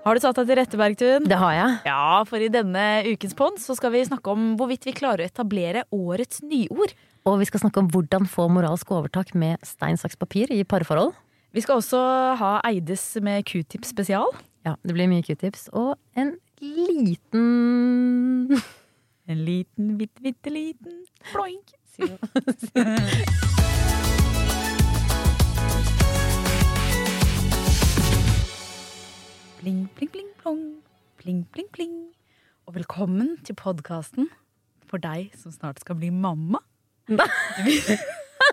Har du satt deg til rette, Bergtun? Det har jeg. Ja, for i denne ukens pond så skal vi snakke om hvorvidt vi klarer å etablere årets nyord. Og vi skal snakke om hvordan få moralsk overtak med stein, saks, papir i parforhold. Vi skal også ha Eides med q-tips spesial. Ja, det blir mye q-tips. Og en liten En liten, bitte, bitte liten ploink. Pling, pling, pling, plong. Pling, pling, pling. Og velkommen til podkasten for deg som snart skal bli mamma.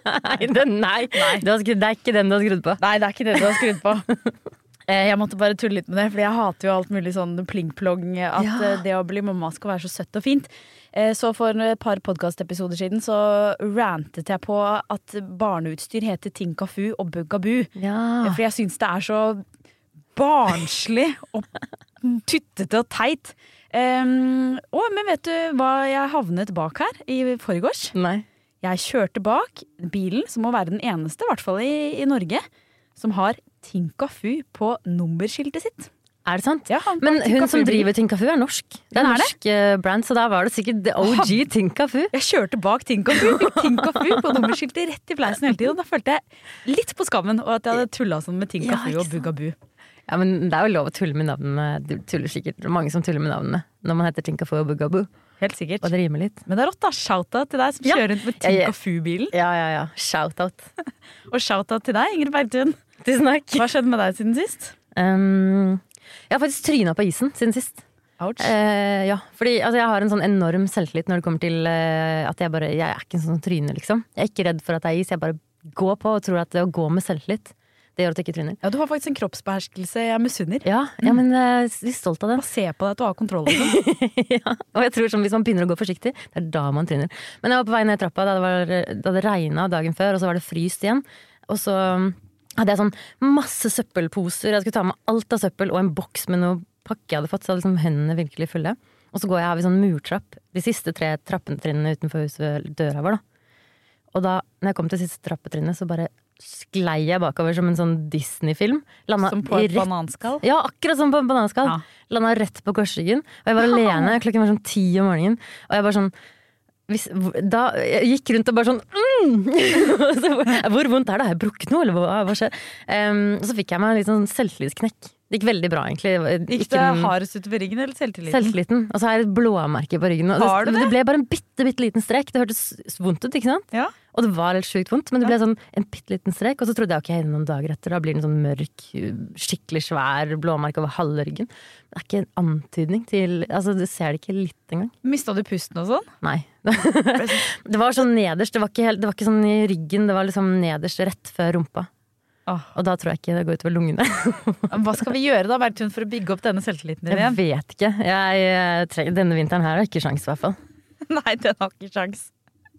Nei, det, nei. nei. det er ikke den du har skrudd på. Nei, det er ikke den du har skrudd på. Eh, Jeg måtte bare tulle litt med det, for jeg hater jo alt mulig sånn pling-plong. At Ja. eh, det å bli mamma skal være så søtt og fint. Eh, Så for et par podkastepisoder siden så rantet jeg på at barneutstyr heter Tinkafu og Buggabu. Ja. For jeg syns det er så barnslig og tuttete og teit. Um, å, men vet du hva jeg havnet bak her i forgårs? Nei. Jeg kjørte bak bilen, som må være den eneste, i hvert fall i, i Norge, som har Tinkafu på nummerskiltet sitt. Er det sant? Ja, Men hun som driver Tinkafu, er norsk. Det er en er det? norsk eh, brand, så da var det sikkert OG Tinkafu. Jeg kjørte bak Tinkafu, fikk Tinkafu på nummerskiltet rett i fleisen hele tiden. Da følte jeg litt på skammen og at jeg hadde tulla sånn med Tinkafu Ja, og Buggabu. Ja, men det er jo lov å tulle med navnene. Du tuller sikkert mange som tuller med navnene når man heter Tinkafu og Bugaboo. Helt sikkert. Og det rimer litt. Men det er rått, da. Shout-out til deg som Ja. kjører rundt med. Tinkafu-bilen. Ja, ja, ja. Shout-out. Og shout-out til deg, Ingrid Bergtun. Tusen takk. Hva skjedde med deg siden sist? Um, jeg har faktisk tryna på isen siden sist. Ouch. Uh, ja, fordi altså, jeg har en sånn enorm selvtillit når det kommer til uh, at jeg bare Jeg er ikke en sånn tryne, liksom. Jeg er ikke redd for at det er is. Jeg bare går på og tror at det å gå med selvtillit, det gjør at jeg ikke tryner. Ja, du har faktisk en kroppsbeherskelse jeg misunner. Ja, ja men jeg er litt stolt av det. Bare se på deg at du har kontroll over det. ja, og jeg tror sånn, Hvis man begynner å gå forsiktig, det er da man tryner. Men jeg var på vei ned trappa da det, var, da det regna dagen før, og så var det fryst igjen. Og så hadde jeg sånn masse søppelposer. Jeg skulle ta med alt av søppel og en boks med noe pakke jeg hadde fått. Så hadde liksom hendene virkelig fulle. Og så går jeg av i sånn murtrapp. De siste tre trappetrinnene utenfor huset ved døra vår. da. Og da når jeg kom til siste trappetrinnet, så bare sklei jeg bakover som en sånn Disney-film. Som på et rett bananskall. ja, akkurat som på en bananskall. Ja. Landa rett på korsryggen. Og jeg var alene, klokken var sånn ti om morgenen. Og jeg bare sånn hvis, Da jeg gikk rundt og bare sånn mm! Hvor vondt er det? Har jeg brukket noe, eller hva, hva skjer? Um, så fikk jeg meg en litt sånn selvtillitsknekk. Det gikk veldig bra, egentlig. Gikk det ikke... hardest utover ryggen eller selvtilliten? Selvtilliten. Og så har jeg et blåmerke på ryggen. Har du det, det? det ble bare en bitte, bitte liten strek. Det hørtes vondt ut, ikke sant? Ja. Og det var helt sjukt vondt, men det ble sånn en bitte liten strek. Og så trodde jeg ok, noen dager etter, da blir det en sånn mørk, skikkelig svær blåmerke over halve ryggen. Det er ikke en antydning til Altså, du ser det ikke litt engang. Mista du pusten og sånn? Nei. det var sånn nederst, det var, helt, det var ikke sånn i ryggen, det var liksom nederst rett før rumpa. Åh. Og da tror jeg ikke det går utover lungene. Hva skal vi gjøre da, Bergtun, for å bygge opp denne selvtilliten din Jeg vet ikke. Jeg, eh, trenger, denne vinteren her har ikke sjans, i hvert fall. Nei, den har ikke sjans.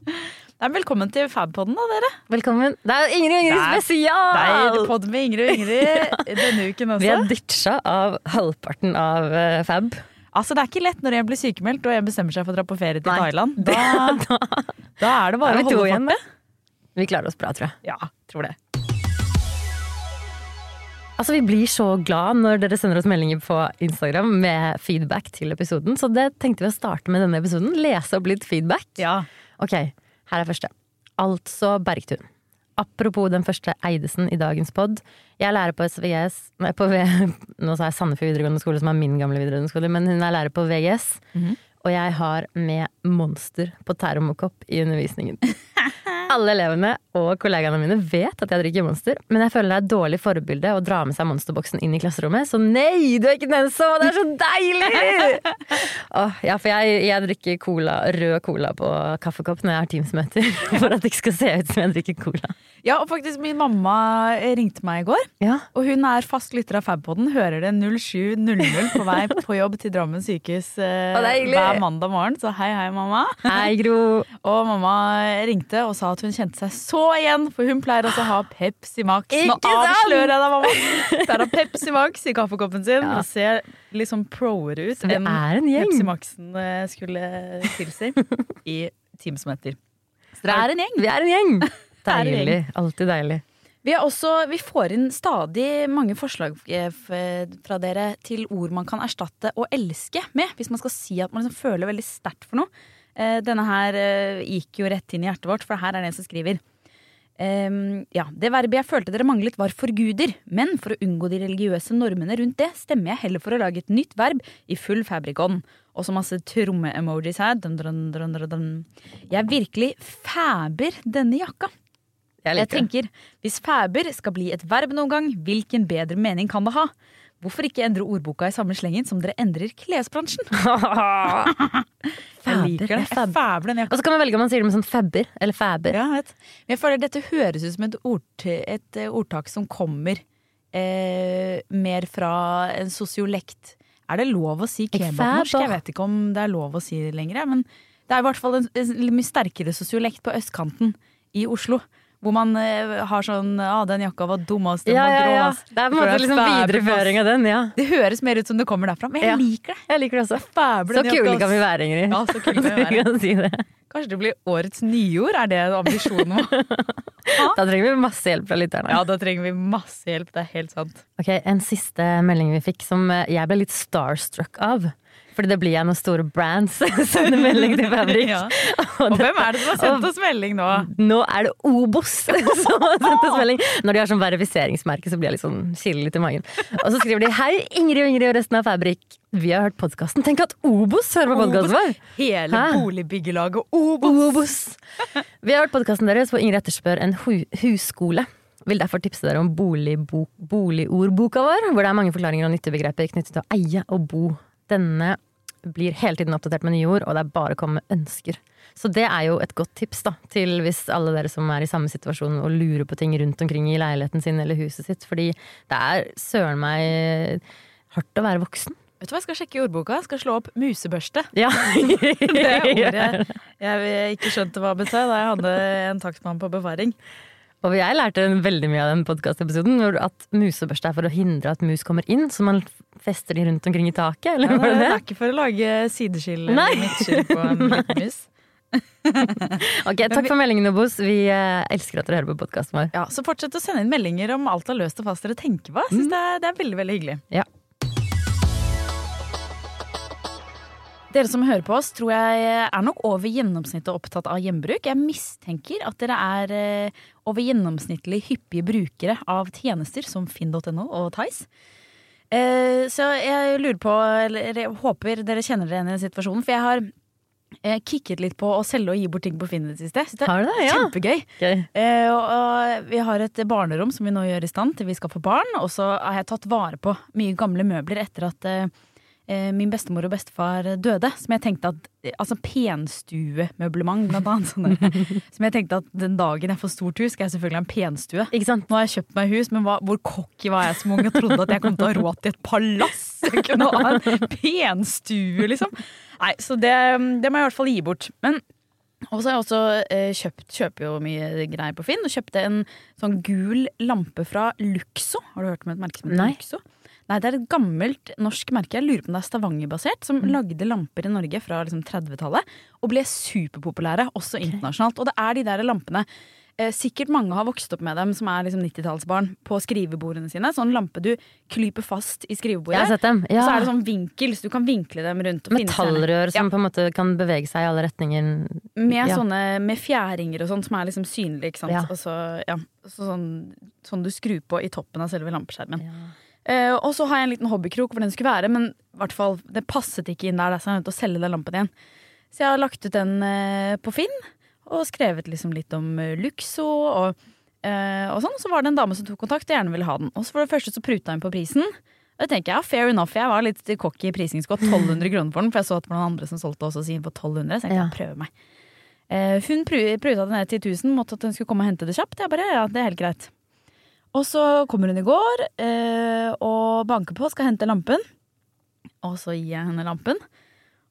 Nei, velkommen til Fabpodden, da, dere. Velkommen. Det er Ingrid og Ingrid spesial! Det er pod med Ingrid og Ingrid denne uken også. Vi er ditcha av halvparten av uh, Fab. Altså, Det er ikke lett når en blir sykemeldt og en bestemmer seg for å dra på ferie til Nei. Thailand. Da, da er det bare å holde igjen, farten. Vi klarer oss bra, tror jeg. Ja, tror det. Altså, Vi blir så glad når dere sender oss meldinger på Instagram med feedback til episoden, så det tenkte vi å starte med denne episoden. Lese opp litt feedback. Ja. Ok, her er første. Altså Bergtun. Apropos den første Eidesen i dagens pod. Jeg er lærer på SVS Nei, på v, Nå sa jeg Sandefjord videregående skole, som er min gamle videregående skole, men hun er lærer på VGS. Mhm. Og jeg har med monster på termokopp i undervisningen. Alle elevene og kollegaene mine vet at jeg drikker Monster, men jeg føler det er et dårlig forbilde å dra med seg Monsterboksen inn i klasserommet. Så nei, du er ikke den som Det er så deilig! Åh, ja, for jeg, jeg drikker cola, rød cola på kaffekopp når jeg har Teams-møter. For at det ikke skal se ut som jeg drikker cola. Ja, og faktisk min mamma ringte meg i går, Ja, og hun er fast lytter av Fabpodden. Hører det 07.00 på vei på jobb til Drammen sykehus eh, er hver mandag morgen. Så hei, hei, mamma. Hei, Gro. Og mamma ringte og sa at hun kjente seg så igjen, for hun pleier også å ha Pepsi Max. Nå avslører jeg deg, mamma! Der har Pepsi Max i kaffekoppen sin Ja. og ser litt sånn proere ut enn en. Pepsi Maxen eh, skulle tilsi i Teams-møter. Så det er en gjeng. Vi er en gjeng. Deilig. Alltid deilig. Vi, også, vi får inn stadig mange forslag eh, fra dere til ord man kan erstatte å elske med, hvis man skal si at man liksom føler veldig sterkt for noe. Eh, Denne her eh, gikk jo rett inn i hjertet vårt, for her er det en som skriver. Um, ja, Det verbet jeg følte dere manglet, var forguder. Men for å unngå de religiøse normene rundt det, stemmer jeg heller for å lage et nytt verb i full fabrikon. Og så masse tromme-emojis her. Dun, dun, dun. Jeg virkelig fæber denne jakka. Jeg Jeg tenker, Hvis fæber skal bli et verb noen gang, hvilken bedre mening kan det ha? Hvorfor ikke endre ordboka i samme slengen som dere endrer klesbransjen? Jeg liker det. Jeg Fab. fæber den. Og så kan man velge om man sier det med sånn fabber eller fæber. Ja, vet. Men jeg føler dette høres ut som et, ord, et eh, ordtak som kommer eh, mer fra en sosiolekt. Er det lov å si kebabnorsk? Jeg vet ikke om det er lov å si det lenger. Men det er i hvert fall en, en mye sterkere sosiolekt på østkanten i Oslo. Hvor man eh, har sånn Ja, den jakka var dummest, den Ja, var grå. ja. Det er på en måte liksom videreføring av den. ja. Det høres mer ut som det kommer derfra, men jeg Ja. liker det. Jeg liker det også. Fæble Så kule kan vi være, Ingrid. Ja, så kule kan vi være. si det. Kanskje det blir årets nyord? Er det ambisjonen vår? Da trenger vi masse hjelp fra lytterne. Ja, da trenger vi masse hjelp. Det er helt sant. Ok, En siste melding vi fikk som eh, jeg ble litt starstruck av. Fordi det blir jeg når store brands sender melding til Fabrik. Ja. Og Og hvem er det som har sendt oss melding nå? Nå er det Obos som har sendt oss melding. Når de har sånn verifiseringsmerke, så blir jeg litt sånn chille litt i magen. Og så skriver de Hei, Ingrid og Ingrid og resten av Fabrik. Vi har hørt podkasten. Tenk at Obos hører på podkasten vår! Hele Hæ? boligbyggelaget Obos! Obos. Vi har hørt podkasten deres hvor Ingrid etterspør en hu husskole. Vil derfor tipse dere om boligordboka vår, hvor det er mange forklaringer og nyttige begreper knyttet til å eie og bo. Denne blir hele tiden oppdatert med nye ord, og det er bare å komme med ønsker. Så det er jo et godt tips da, til hvis alle dere som er i samme situasjon og lurer på ting rundt omkring i leiligheten sin eller huset sitt. Fordi det er søren meg hardt å være voksen. Vet du hva, Jeg skal sjekke i ordboka. Jeg skal slå opp musebørste. Ja. Det ordet jeg ikke skjønte hva betød da jeg hadde en takstmann på befaring. Og jeg lærte veldig mye av den podkastepisoden. At musebørste er for å hindre at mus kommer inn, så man fester de rundt omkring i taket. Eller ja, var det det det? er ikke for å lage sideskill eller midtskill på en liten mus. Ok, Takk for meldingen, Obos. Vi eh, elsker at dere hører på podkasten vår. Ja, Så fortsett å sende inn meldinger om alt er løst og fast dere tenker på. Synes det, er, det er veldig, veldig hyggelig. Ja. Dere som hører på oss, tror jeg er nok over gjennomsnittet opptatt av gjenbruk. Jeg mistenker at dere er eh, over gjennomsnittlig hyppige brukere av tjenester som finn.no og Tice. Eh, så jeg lurer på, eller jeg håper dere kjenner dere igjen i situasjonen, for jeg har eh, kicket litt på å selge og gi bort ting på Finn i det siste. Så det du det? er Ja. kjempegøy. Okay. Og, vi har et barnerom som vi nå gjør i stand til vi skal få barn. Og så har jeg tatt vare på mye gamle møbler etter at min bestemor og bestefar døde. Som jeg tenkte at Altså penstuemøblement, blant annet. Sånne, som jeg tenkte at den dagen jeg får stort hus, skal jeg selvfølgelig ha en penstue. Nå har jeg kjøpt meg hus, men hva, hvor cocky var jeg som ung og trodde at jeg kom til å ha råd til et palass? Jeg kunne ha en penstue, liksom. Nei, så det, det må jeg i hvert fall gi bort. Men og så har jeg også eh, kjøpt kjøper jo mye greier på Finn, og kjøpte en sånn gul lampe fra Luxo. Har du hørt om et merke som heter Luxo? Nei, det er et gammelt norsk merke, jeg lurer på om det er Stavanger-basert, som lagde lamper i Norge fra liksom 30-tallet, og ble superpopulære, også internasjonalt. Og det er de der lampene eh, Sikkert mange har vokst opp med dem som er liksom 90-tallsbarn, på skrivebordene sine. Sånn lampe du klyper fast i skrivebordet. Jeg har sett dem. Ja. så er det sånn vinkel, så du kan vinkle dem rundt. Metallrør som Ja. på en måte kan bevege seg i alle retninger. Med, Ja. sånne, med fjæringer og sånn som er liksom synlige. Ikke sant? Ja. Så, ja, så sånn, sånn du skrur på i toppen av selve lampeskjermen. Eh, og så har jeg en liten hobbykrok hvor den skulle være, men i hvert fall, det passet ikke inn der. Så jeg er nødt til å selge den lampen igjen. Så jeg har lagt ut den uh, på Finn. og skrevet liksom litt om uh, Luxo og, og sånn. Så var det en dame som tok kontakt og gjerne ville ha den. Og så for det første så pruta hun på prisen. Og det tenker jeg, ja, fair enough. Jeg var litt cocky i prisingsskott. 1200 kroner for den, for jeg så at det var noen andre som solgte også sin for 1200. Så tenkte Ja. jeg prøver meg. Hun pruta det ned til 1000, måtte at hun skulle komme og hente det kjapt. Jeg bare, ja, det er helt greit. Og så kommer hun i går eh, og banker på, skal hente lampen. Og så gir jeg henne lampen.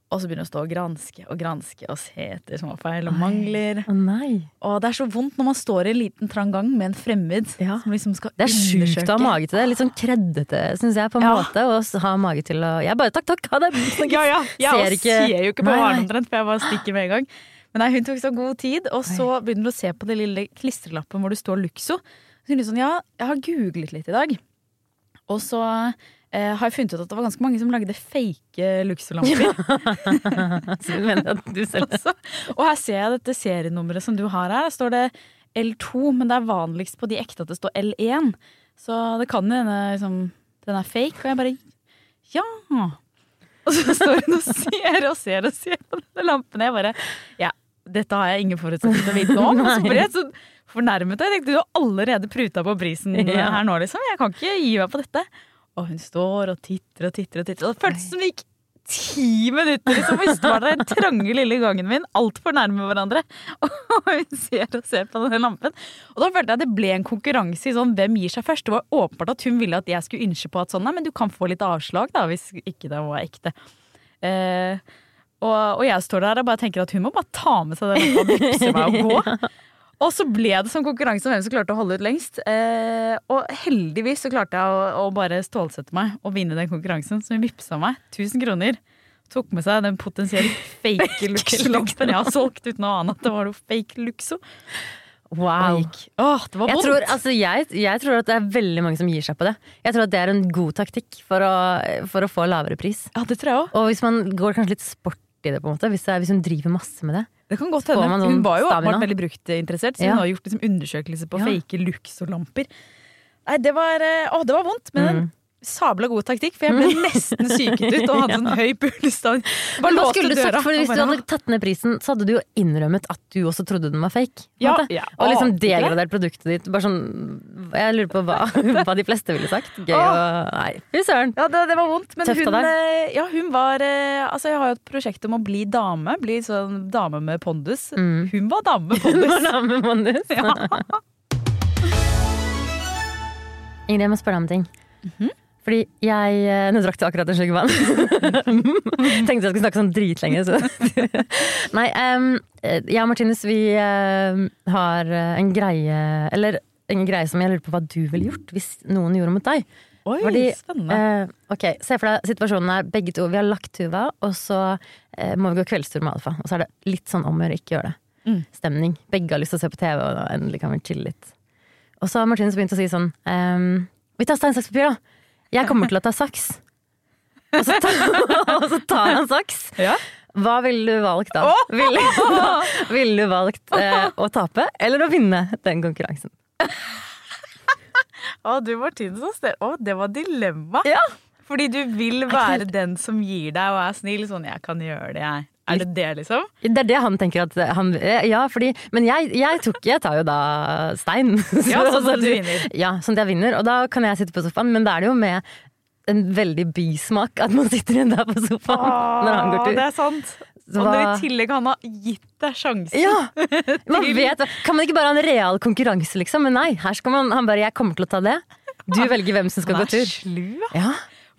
Og så begynner hun å stå og granske og granske og se etter små feil og mangler. Å nei. Og det er så vondt når man står i en liten trang gang med en fremmed Ja. som liksom skal Det er sjukt å ha mage til det. Litt sånn kreddete, syns jeg, på en Ja. måte. Å ha mage til å Jeg bare takk, takk, ha det! Ja, ja. Jeg Ser ikke- ser jo ikke på omtrent, for jeg bare stikker med en gang. Men nei, hun tok så god tid, og så begynner hun å se på det lille klistrelappen hvor det står Luxo. Sånn, ja, jeg har googlet litt i dag. Og så eh, har jeg funnet ut at det var ganske mange som lagde fake Luxo-lamper. Så du mener at du selv også. Og her ser jeg dette serienummeret som du har her. Der står det L2, men det er vanligst på de ekte at det står L1. Så det kan jo hende liksom, den er fake. Og jeg bare ja. Og så står hun og ser og ser og ser på denne lampen. Jeg bare ja, dette har jeg ingen forutsetning til å vite om. Og så ble jeg så fornærmet. Jeg tenkte du har allerede pruta på prisen Ja. her nå, liksom. Jeg kan ikke gi meg på dette. Og hun står og titter og titter og titter. Og det føltes som det gikk ti minutter liksom. Vi står der den trange lille gangen min, altfor nærme hverandre. Og hun ser og ser på denne lampen. Og da følte jeg det ble en konkurranse i sånn hvem gir seg først. Det var åpenbart at hun ville at jeg skulle ynske på at sånn, nei, men du kan få litt avslag da, hvis ikke det var ekte. Eh, og, og jeg står der og bare tenker at hun må bare ta med seg den lampa og vippse meg og gå. Og så ble det sånn konkurranse om hvem som klarte å holde ut lengst. Eh, og heldigvis så klarte jeg å, å bare stålsette meg og vinne den konkurransen. Hun vippsa meg 1000 kroner. Tok med seg den potensielt fake Luxo-lampen jeg har solgt uten å ane at det var noe fake Luxo. Wow. Åh, det var Jeg vondt. tror, altså, jeg, jeg tror at det er veldig mange som gir seg på det. Jeg tror at det er en god taktikk for å, for å få lavere pris. Ja, det tror jeg også. Og hvis man går kanskje litt sport i det, på en måte, hvis, er, hvis hun driver masse med det. Det kan godt hende. Hun var jo åpenbart veldig bruktinteressert, så Ja. hun har gjort liksom undersøkelser på Ja. fake og lamper. Nei, det var, eh, å, det var vondt, men en sabla god taktikk, for jeg ble nesten syket ut og hadde sånn høy puls. hva skulle du sagt? For Hvis du hadde tatt ned prisen, så hadde du jo innrømmet at du også trodde den var fake. Ja, ja. Og liksom degradert produktet ditt. Bare sånn, jeg lurer på hva, hva de fleste ville sagt. Gøy og Nei, fy søren. Ja, det, det var vondt, men Tøft hun, eh, ja, hun var eh, Altså, jeg har jo et prosjekt om å bli dame. Bli sånn dame med pondus. Mm. Hun var dame med pondus. Hun var dame med pondus. Ja. Ingrid, jeg må spørre deg om ting. Mhm. Fordi jeg eh, Nå drakk du akkurat en slurk vann. Tenkte jeg skulle snakke sånn dritlenge. Så. Nei, eh, jeg og Martinus vi em, har en greie Eller en greie som jeg lurer på hva du ville gjort hvis noen gjorde mot deg. Oi, Fordi, spennende. Uh, ok, Se for deg situasjonen er begge to. Vi har lagt tuva, og så uh, må vi gå kveldstur med Alfa. Og så er det litt sånn om å gjøre, ikke gjøre det. Mm. Stemning. Begge har lyst til å se på TV, og endelig kan vi chille litt. Og så har Martinus begynt å si sånn um, Vi tar stein, saks, papir, da. Jeg kommer til å ta saks. Og så, tar, og så tar han saks. Ja. Hva ville du valgt da? Ville, vil du valgt eh, å tape eller å vinne den konkurransen? Å, du Martine, så stel- Å, det var dilemma. Ja. Fordi du vil være den som gir deg og er snill. Sånn 'jeg kan gjøre det', jeg. Er det det, liksom? Det er det han tenker at han Ja, fordi Men jeg, jeg, tok, jeg tar jo da stein. Ja, sånn at du vinner. Ja, sånn at jeg vinner. Og da kan jeg sitte på sofaen, men da er det jo med en veldig bismak at man sitter igjen der på sofaen når han går tur. Det er sant. Så Og når i tillegg han har gitt deg sjansen. Ja! Man vet, kan man ikke bare ha en real konkurranse, liksom? Men nei, her skal man Han bare 'jeg kommer til å ta det'. Du velger hvem som skal gå tur. slu. Ja.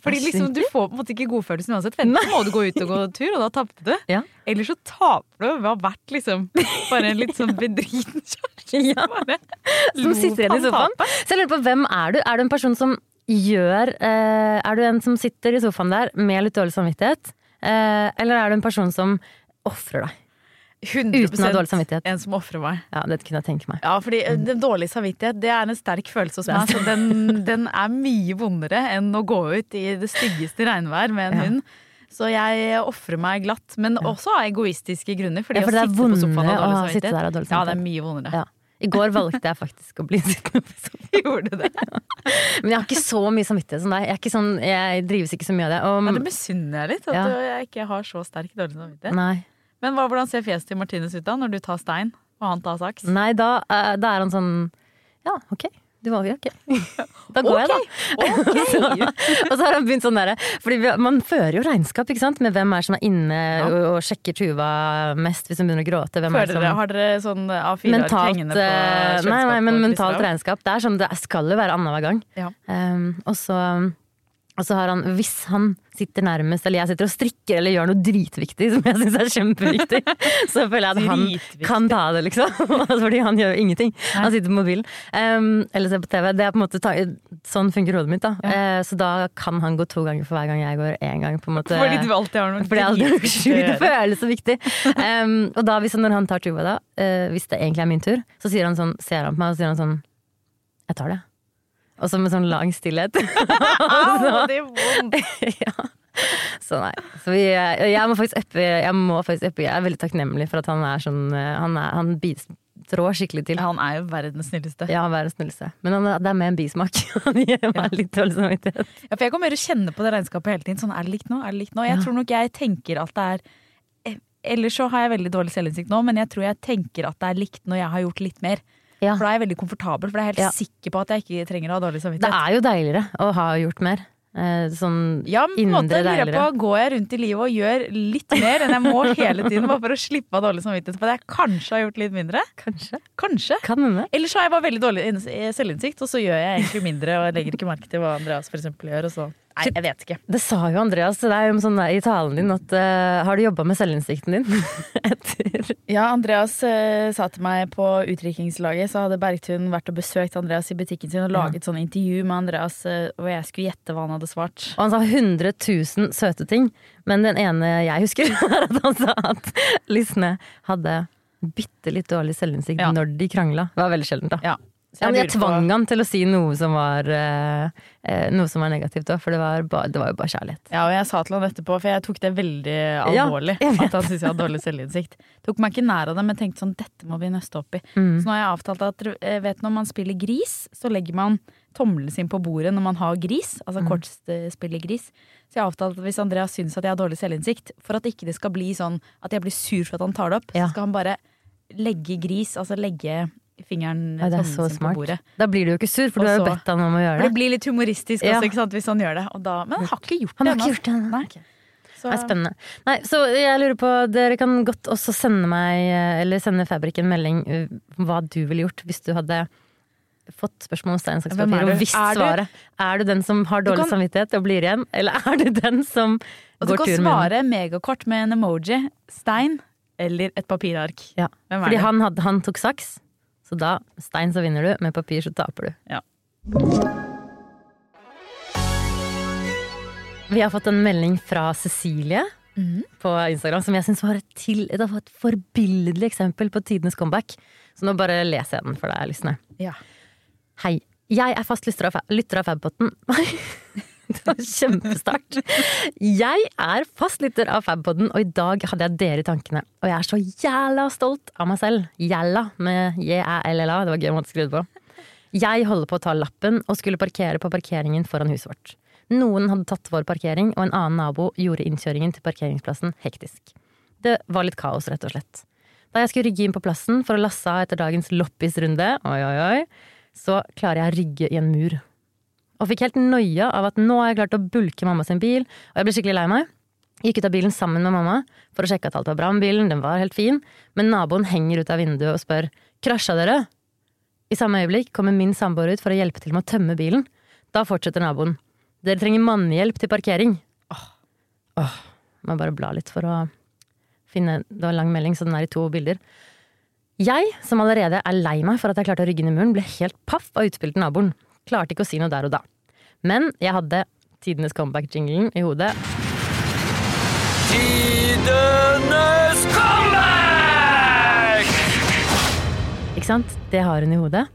Fordi liksom, du får på en måte ikke godfølelsen uansett. Enten må du gå ut og gå tur, og da tapte du. Ja. Eller så taper du ved å ha vært liksom bare en litt sånn bedriten kjæreste. Ja. Som sitter igjen i sofaen. Så jeg lurer på, hvem er du? Er du en person som gjør eh, Er du en som sitter i sofaen der med litt dårlig samvittighet? Eh, eller er du en person som ofrer deg? 100 Uten å ha dårlig samvittighet. en som ofrer meg. Ja, det kunne jeg tenke meg. Ja, fordi mm. den dårlige samvittighet det er en sterk følelse hos meg. Så den, den er mye vondere enn å gå ut i det styggeste regnvær med en Ja. hund. Så jeg ofrer meg glatt, men også av egoistiske grunner. Fordi Ja, for det er vondere å sitte der og ha dårlig Ja, det er mye vondere. Ja. I går valgte jeg faktisk å bli sittende på sofaen. Gjorde du det? Men jeg har ikke så mye samvittighet som deg. Jeg, ikke sånn, jeg drives ikke så mye av det. Og, Ja, det misunner jeg litt, at Ja. jeg ikke har så sterk dårlig samvittighet. nei. Men hva, hvordan ser fjeset til Martinus ut da, når du tar stein? Og han tar saks. Nei, da, uh, da er han sånn Ja, ok. Du jo ok. Da går jeg, da. så, og så har han begynt sånn derre Fordi man fører jo regnskap, ikke sant? Med hvem er som er inne og, og sjekker Tuva mest hvis hun begynner å gråte. Hvem er som dere, har dere sånn A4-ark mentalt, hengende på eh, kjøleskapet? nei, nei, men mentalt regnskap. Det er sånn, det skal jo være annenhver gang. Ja. Um, og så og så har han, hvis han sitter nærmest, eller jeg sitter og strikker eller gjør noe dritviktig som jeg syns er kjempeviktig, så føler jeg at han kan ta det, liksom. Fordi han gjør ingenting. Han sitter på mobilen. Um, eller ser på TV. Det er på en måte ta, sånn funker hodet mitt, da. Eh, så da kan han gå to ganger for hver gang jeg går én gang. på en måte. Fordi du alltid har noe Fordi jeg alltid dritviktig å det føles så viktig. Um, og da, hvis, når han tar tuba, da, uh, hvis det egentlig er min tur, så sier han sånn, ser han på meg og sier han sånn Jeg tar det. Og så med sånn lang stillhet. Au, det gjør vondt. ja. Så nei. Så vi, jeg må faktisk uppe Jeg Jeg er veldig takknemlig for at han er sånn eh, Han, er, han bitrår skikkelig til. Han er jo verdens snilleste. Ja, verdens snilleste. Men han, det er med en bismak. Han gir meg litt dårlig samvittighet. Ja, for jeg kommer til å kjenne på det regnskapet hele tiden. Sånn, er det likt nå? Er det likt nå? Jeg Ja. tror nok jeg tenker at det er eh, Ellers så har jeg veldig dårlig selvinnsikt nå, men jeg tror jeg tenker at det er likt når jeg har gjort litt mer. Ja. For da er jeg veldig komfortabel, for jeg er helt Ja. sikker på at jeg ikke trenger å ha dårlig samvittighet. Det er jo deiligere å ha gjort mer. Eh, sånn Ja, på en måte lurer på. Går jeg rundt i livet og gjør litt mer enn jeg må hele tiden, bare for å slippe av dårlig samvittighet for at jeg kanskje har gjort litt mindre? Kanskje. Kanskje. Kan hende. Ellers har jeg bare veldig dårlig inns- selvinnsikt, og så gjør jeg egentlig mindre og jeg legger ikke merke til hva Andreas for eksempel gjør. Og så. Nei, jeg vet ikke. Det sa jo Andreas til deg jo sånn i talen din at uh, Har du jobba med selvinnsikten din? Etter Ja, Andreas uh, sa til meg på utdrikningslaget, så hadde Bergtun vært og besøkt Andreas i butikken sin og laget sånn intervju med Andreas uh, hvor jeg skulle gjette hva han hadde svart. Og han sa 100 000 søte ting, men den ene jeg husker, er at han sa at Lysne hadde bitte litt dårlig selvinnsikt Ja. når de krangla. Det var veldig sjeldent, da. Ja. Ja, men jeg tvang på- han til å si noe som var, eh, eh, noe som var negativt òg, for det var, ba, det var jo bare kjærlighet. Ja, og jeg sa til han etterpå, for jeg tok det veldig alvorlig. ja, at han syntes jeg hadde dårlig selvinnsikt. Tok meg ikke nær av det, men tenkte sånn, dette må vi nøste opp i. Mm. Så nå har jeg avtalt at eh, vet, når man spiller gris, så legger man tommelen sin på bordet når man har gris. Altså Mm. kortspillegris. Så jeg har avtalt at hvis Andreas syns at jeg har dårlig selvinnsikt, for at ikke det skal bli sånn at jeg blir sur for at han tar det opp, Ja. så skal han bare legge gris, altså legge fingeren, Ja, det er så smart. på bordet. Da blir du jo ikke sur, for Også, du har jo bedt han om å gjøre det det. blir litt humoristisk Ja. også, sant, hvis han gjør det. Da, men han har ikke gjort Han det har ikke gjort det. Nei. Så, er spennende. Nei, så jeg lurer på, dere kan godt også sende meg, eh, eller sende Fabrik en melding eh, hva du ville gjort hvis du hadde fått spørsmål om stein, saks, papir, og visst svaret er du den som har dårlig kan- samvittighet og blir igjen, eller er du den som og går tur med den? svare megakort med en emoji, stein eller et papirark. Ja. Fordi han, han tok saks, så da stein så vinner du, med papir så taper du. Ja. Vi har fått en melding fra Cecilie mm. på Instagram som jeg syns var, et til- var et forbilledlig eksempel på tidenes comeback. Så nå bare leser jeg den for deg, Lysne. Ja. Hei. Jeg er fast lytter av, lytter av Fabpotten. Det var kjempestart. Jeg er fast lytter av Fabpodden, og i dag hadde jeg dere i tankene. Og jeg er så jævla stolt av meg selv. Jæla med J-æ-l-l-a. Det var gøy å skrive det på. Jeg holder på å ta lappen og skulle parkere på parkeringen foran huset vårt. Noen hadde tatt vår parkering, og en annen nabo gjorde innkjøringen til parkeringsplassen hektisk. Det var litt kaos, rett og slett. Da jeg skulle rygge inn på plassen for å lasse av etter dagens loppisrunde, oi, oi, oi, så klarer jeg å rygge i en mur. Og fikk helt noia av at nå har jeg klart å bulke mamma sin bil, og jeg ble skikkelig lei meg. Gikk ut av bilen sammen med mamma for å sjekke at alt var bra med bilen, den var helt fin, men naboen henger ut av vinduet og spør krasja dere? I samme øyeblikk kommer min samboer ut for å hjelpe til med å tømme bilen. Da fortsetter naboen. Dere trenger mannehjelp til parkering. Åh, åh, må bare bla litt for å finne Det var en lang melding, så den er i to bilder. Jeg, som allerede er lei meg for at jeg klarte å rygge inn i muren, ble helt paff av utspillet til naboen. Klarte ikke å si noe der og da. Men jeg hadde tidenes comeback-jinglen i hodet. Tidenes comeback! Ikke sant? Det har hun i hodet.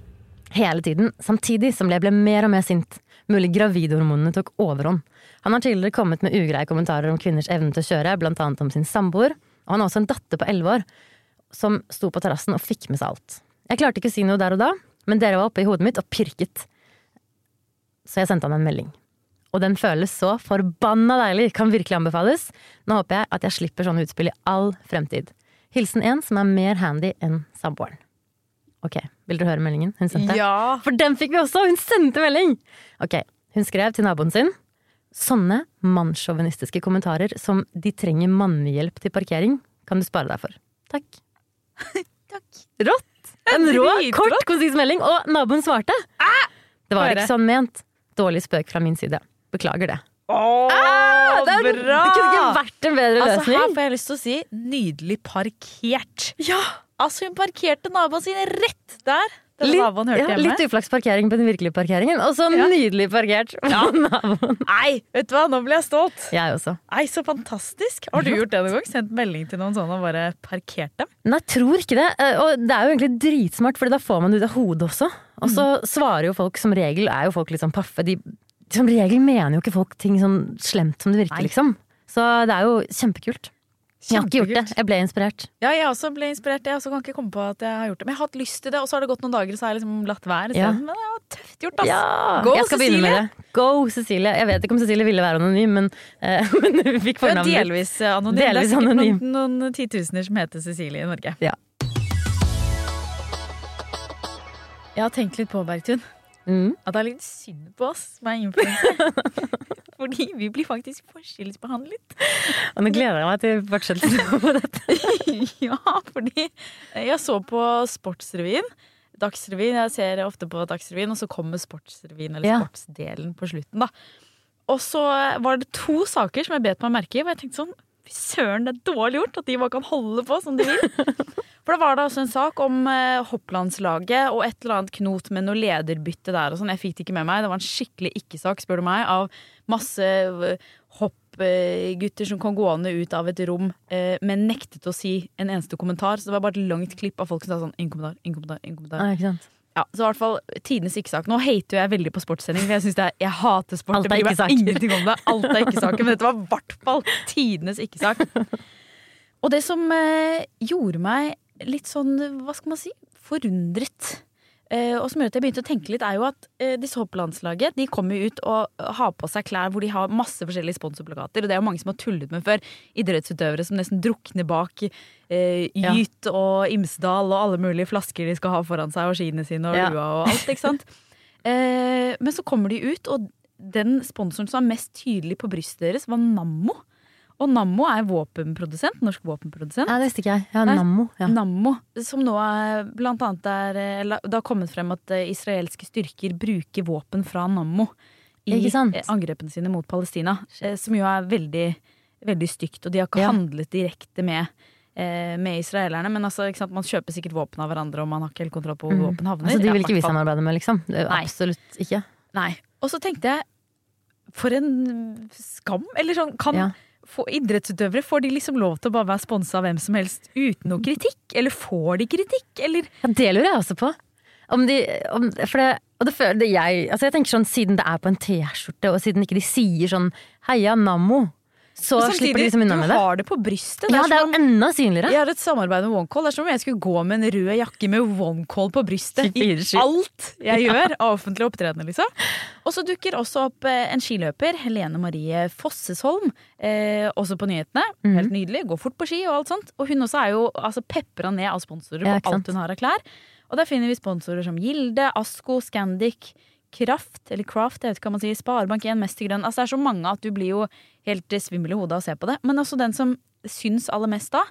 Hele tiden, samtidig som jeg ble mer og mer sint. Mulig gravidhormonene tok overhånd. Han har tidligere kommet med ugreie kommentarer om kvinners evne til å kjøre, annet om sin samboer. Og han har også en datter på elleve år som sto på terrassen og fikk med seg alt. Jeg klarte ikke å si noe der og da, men dere var oppe i hodet mitt og pirket. Så jeg sendte han en melding. Og den føles så forbanna deilig, kan virkelig anbefales. Nå håper jeg at jeg slipper sånne utspill i all fremtid. Hilsen en som er mer handy enn samboeren. Ok, vil dere høre meldingen hun sendte? Ja. For den fikk vi også! Hun sendte melding! Ok, hun skrev til naboen sin. Sånne mannssjåvinistiske kommentarer som 'de trenger mannehjelp til parkering', kan du spare deg for. Takk. Takk. Rått! En rå, kort, konsis melding, og naboen svarte. Det var ikke sånn ment. Dårlig spøk fra min side. Beklager det. Åh, Ah, det, er, det kunne ikke vært en bedre Altså, her får jeg lyst til å si nydelig parkert. Ja, Altså, hun parkerte naboen sin rett der. Litt, naboen hørte ja, hjemme. litt uflaks parkering på den virkelige parkeringen, og så Ja. nydelig parkert på naboen. Nei, vet du hva, nå blir jeg stolt. Jeg også. Nei, så fantastisk. Har du gjort det noen gang? Sendt melding til noen sånne og bare parkert dem? Nei, jeg tror ikke det. Eh, Og det er jo egentlig dritsmart, for da får man det ut av hodet også. Og så svarer jo folk som regel, er jo folk litt sånn paffe. De, som regel mener jo ikke folk ting sånn slemt som det virker, Nei. liksom. Så det er jo kjempekult. Jeg har ikke gjort det. Jeg ble inspirert. Ja, jeg også ble inspirert. Jeg også kan ikke komme på at jeg har gjort det. Men jeg har hatt lyst til det, og så har det gått noen dager, så har jeg liksom latt være. Ja. Men det var tøft gjort, ass. Ja! Go, jeg skal begynne med det. Go, Cecilie. Jeg vet ikke om Cecilie ville være anonym, men, uh, men hun fikk fornavnet. delvis eh, anonym. Delvis det er sikkert anonym. noen, noen titusener som heter Cecilie i Norge. Ja. Jeg har tenkt litt på, Bergtun, Mm. at det er litt synd på oss som er influensere. Fordi vi blir faktisk forskjellsbehandlet. Og nå gleder jeg meg til fortsettelsen på dette. ja, fordi jeg så på Sportsrevyen. Dagsrevyen. Jeg ser ofte på Dagsrevyen, og så kommer Sportsrevyen, eller Ja. sportsdelen, på slutten, da. Og så var det to saker som jeg bet meg merke i, og jeg tenkte sånn Fy søren, det er dårlig gjort at de bare kan holde på som de vil. For da var det også en sak om eh, hopplandslaget og et eller annet knot med noe lederbytte der og sånn. Jeg fikk det ikke med meg. Det var en skikkelig ikke-sak, spør du meg, av masse eh, hoppgutter som kom gående ut av et rom, eh, men nektet å si en eneste kommentar. Så det var bare et langt klipp av folk som sa sånn ingen kommentar, ingen kommentar, ingen kommentar. Ja? Ja, så i hvert fall tidenes ikke-sak. Nå hater jeg veldig på sportssending, for jeg synes er, jeg hater sport. Alt er ikke-sak. Ingenting om det. Alt er ikke-saker, men dette var i hvert fall tidenes ikke-sak. Og det som eh, gjorde meg litt sånn, hva skal man si, forundret, og som gjør at jeg begynte å tenke litt, er jo at eh, disse hopplandslaget de kommer jo ut og har på seg klær hvor de har masse forskjellige sponsorplakater, og det er jo mange som har tullet med før. Idrettsutøvere som nesten drukner bak eh, Ja. Og Imsdal og alle mulige flasker de skal ha foran seg, og skiene sine og Ja. lua og alt, ikke sant. Eh, men så kommer de ut, og den sponsoren som var mest tydelig på brystet deres, var Nammo. Og Nammo er våpenprodusent, norsk våpenprodusent. Ja, det visste ikke jeg. Ja, Nammo. Ja. Nammo, som nå er blant annet er Det har kommet frem at eh, israelske styrker bruker våpen fra Nammo i eh, angrepene sine mot Palestina. eh, Som jo er veldig, veldig stygt. Og de har ikke Ja. handlet direkte med, med israelerne. Men altså, man kjøper sikkert våpen av hverandre, og man har ikke helt kontroll på hvor Mm. våpen havner. Altså, de vil ikke vi samarbeide med, liksom. Nei. Absolutt ikke. Nei. Og så tenkte jeg, for en skam. Eller sånn, kan Ja. Få idrettsutøvere Får de liksom lov til å bare være sponsa av hvem som helst uten noe kritikk? Eller får de kritikk? Eller Ja, det lurer jeg også på. Om de, om, for det, og det føler jeg Altså jeg tenker sånn Siden det er på en T-skjorte, og siden ikke de sier sånn 'heia Nammo', så samtidig, slipper de liksom unna med du det. har det på brystet. Ja, det er jo enda synligere. jeg har et samarbeid med OneCall. Det er som om jeg skulle gå med en rød jakke med OneCall på brystet i alt jeg gjør av offentlige opptredener, liksom. Og så dukker også opp eh, en skiløper, Helene Marie Fossesholm, eh, også på nyhetene. Mhm. Helt nydelig. Går fort på ski og alt sånt. Og hun også er jo altså, pepra ned av sponsorer på ja, alt hun har av klær. Og der finner vi sponsorer som Gilde, Asko, Scandic, Kraft, eller Craft, jeg vet ikke hva man sier, Sparebank1, Mester Grønn. Altså, det er så mange at du blir jo helt eh, svimmel i hodet av å se på det. Men også den som syns aller mest da,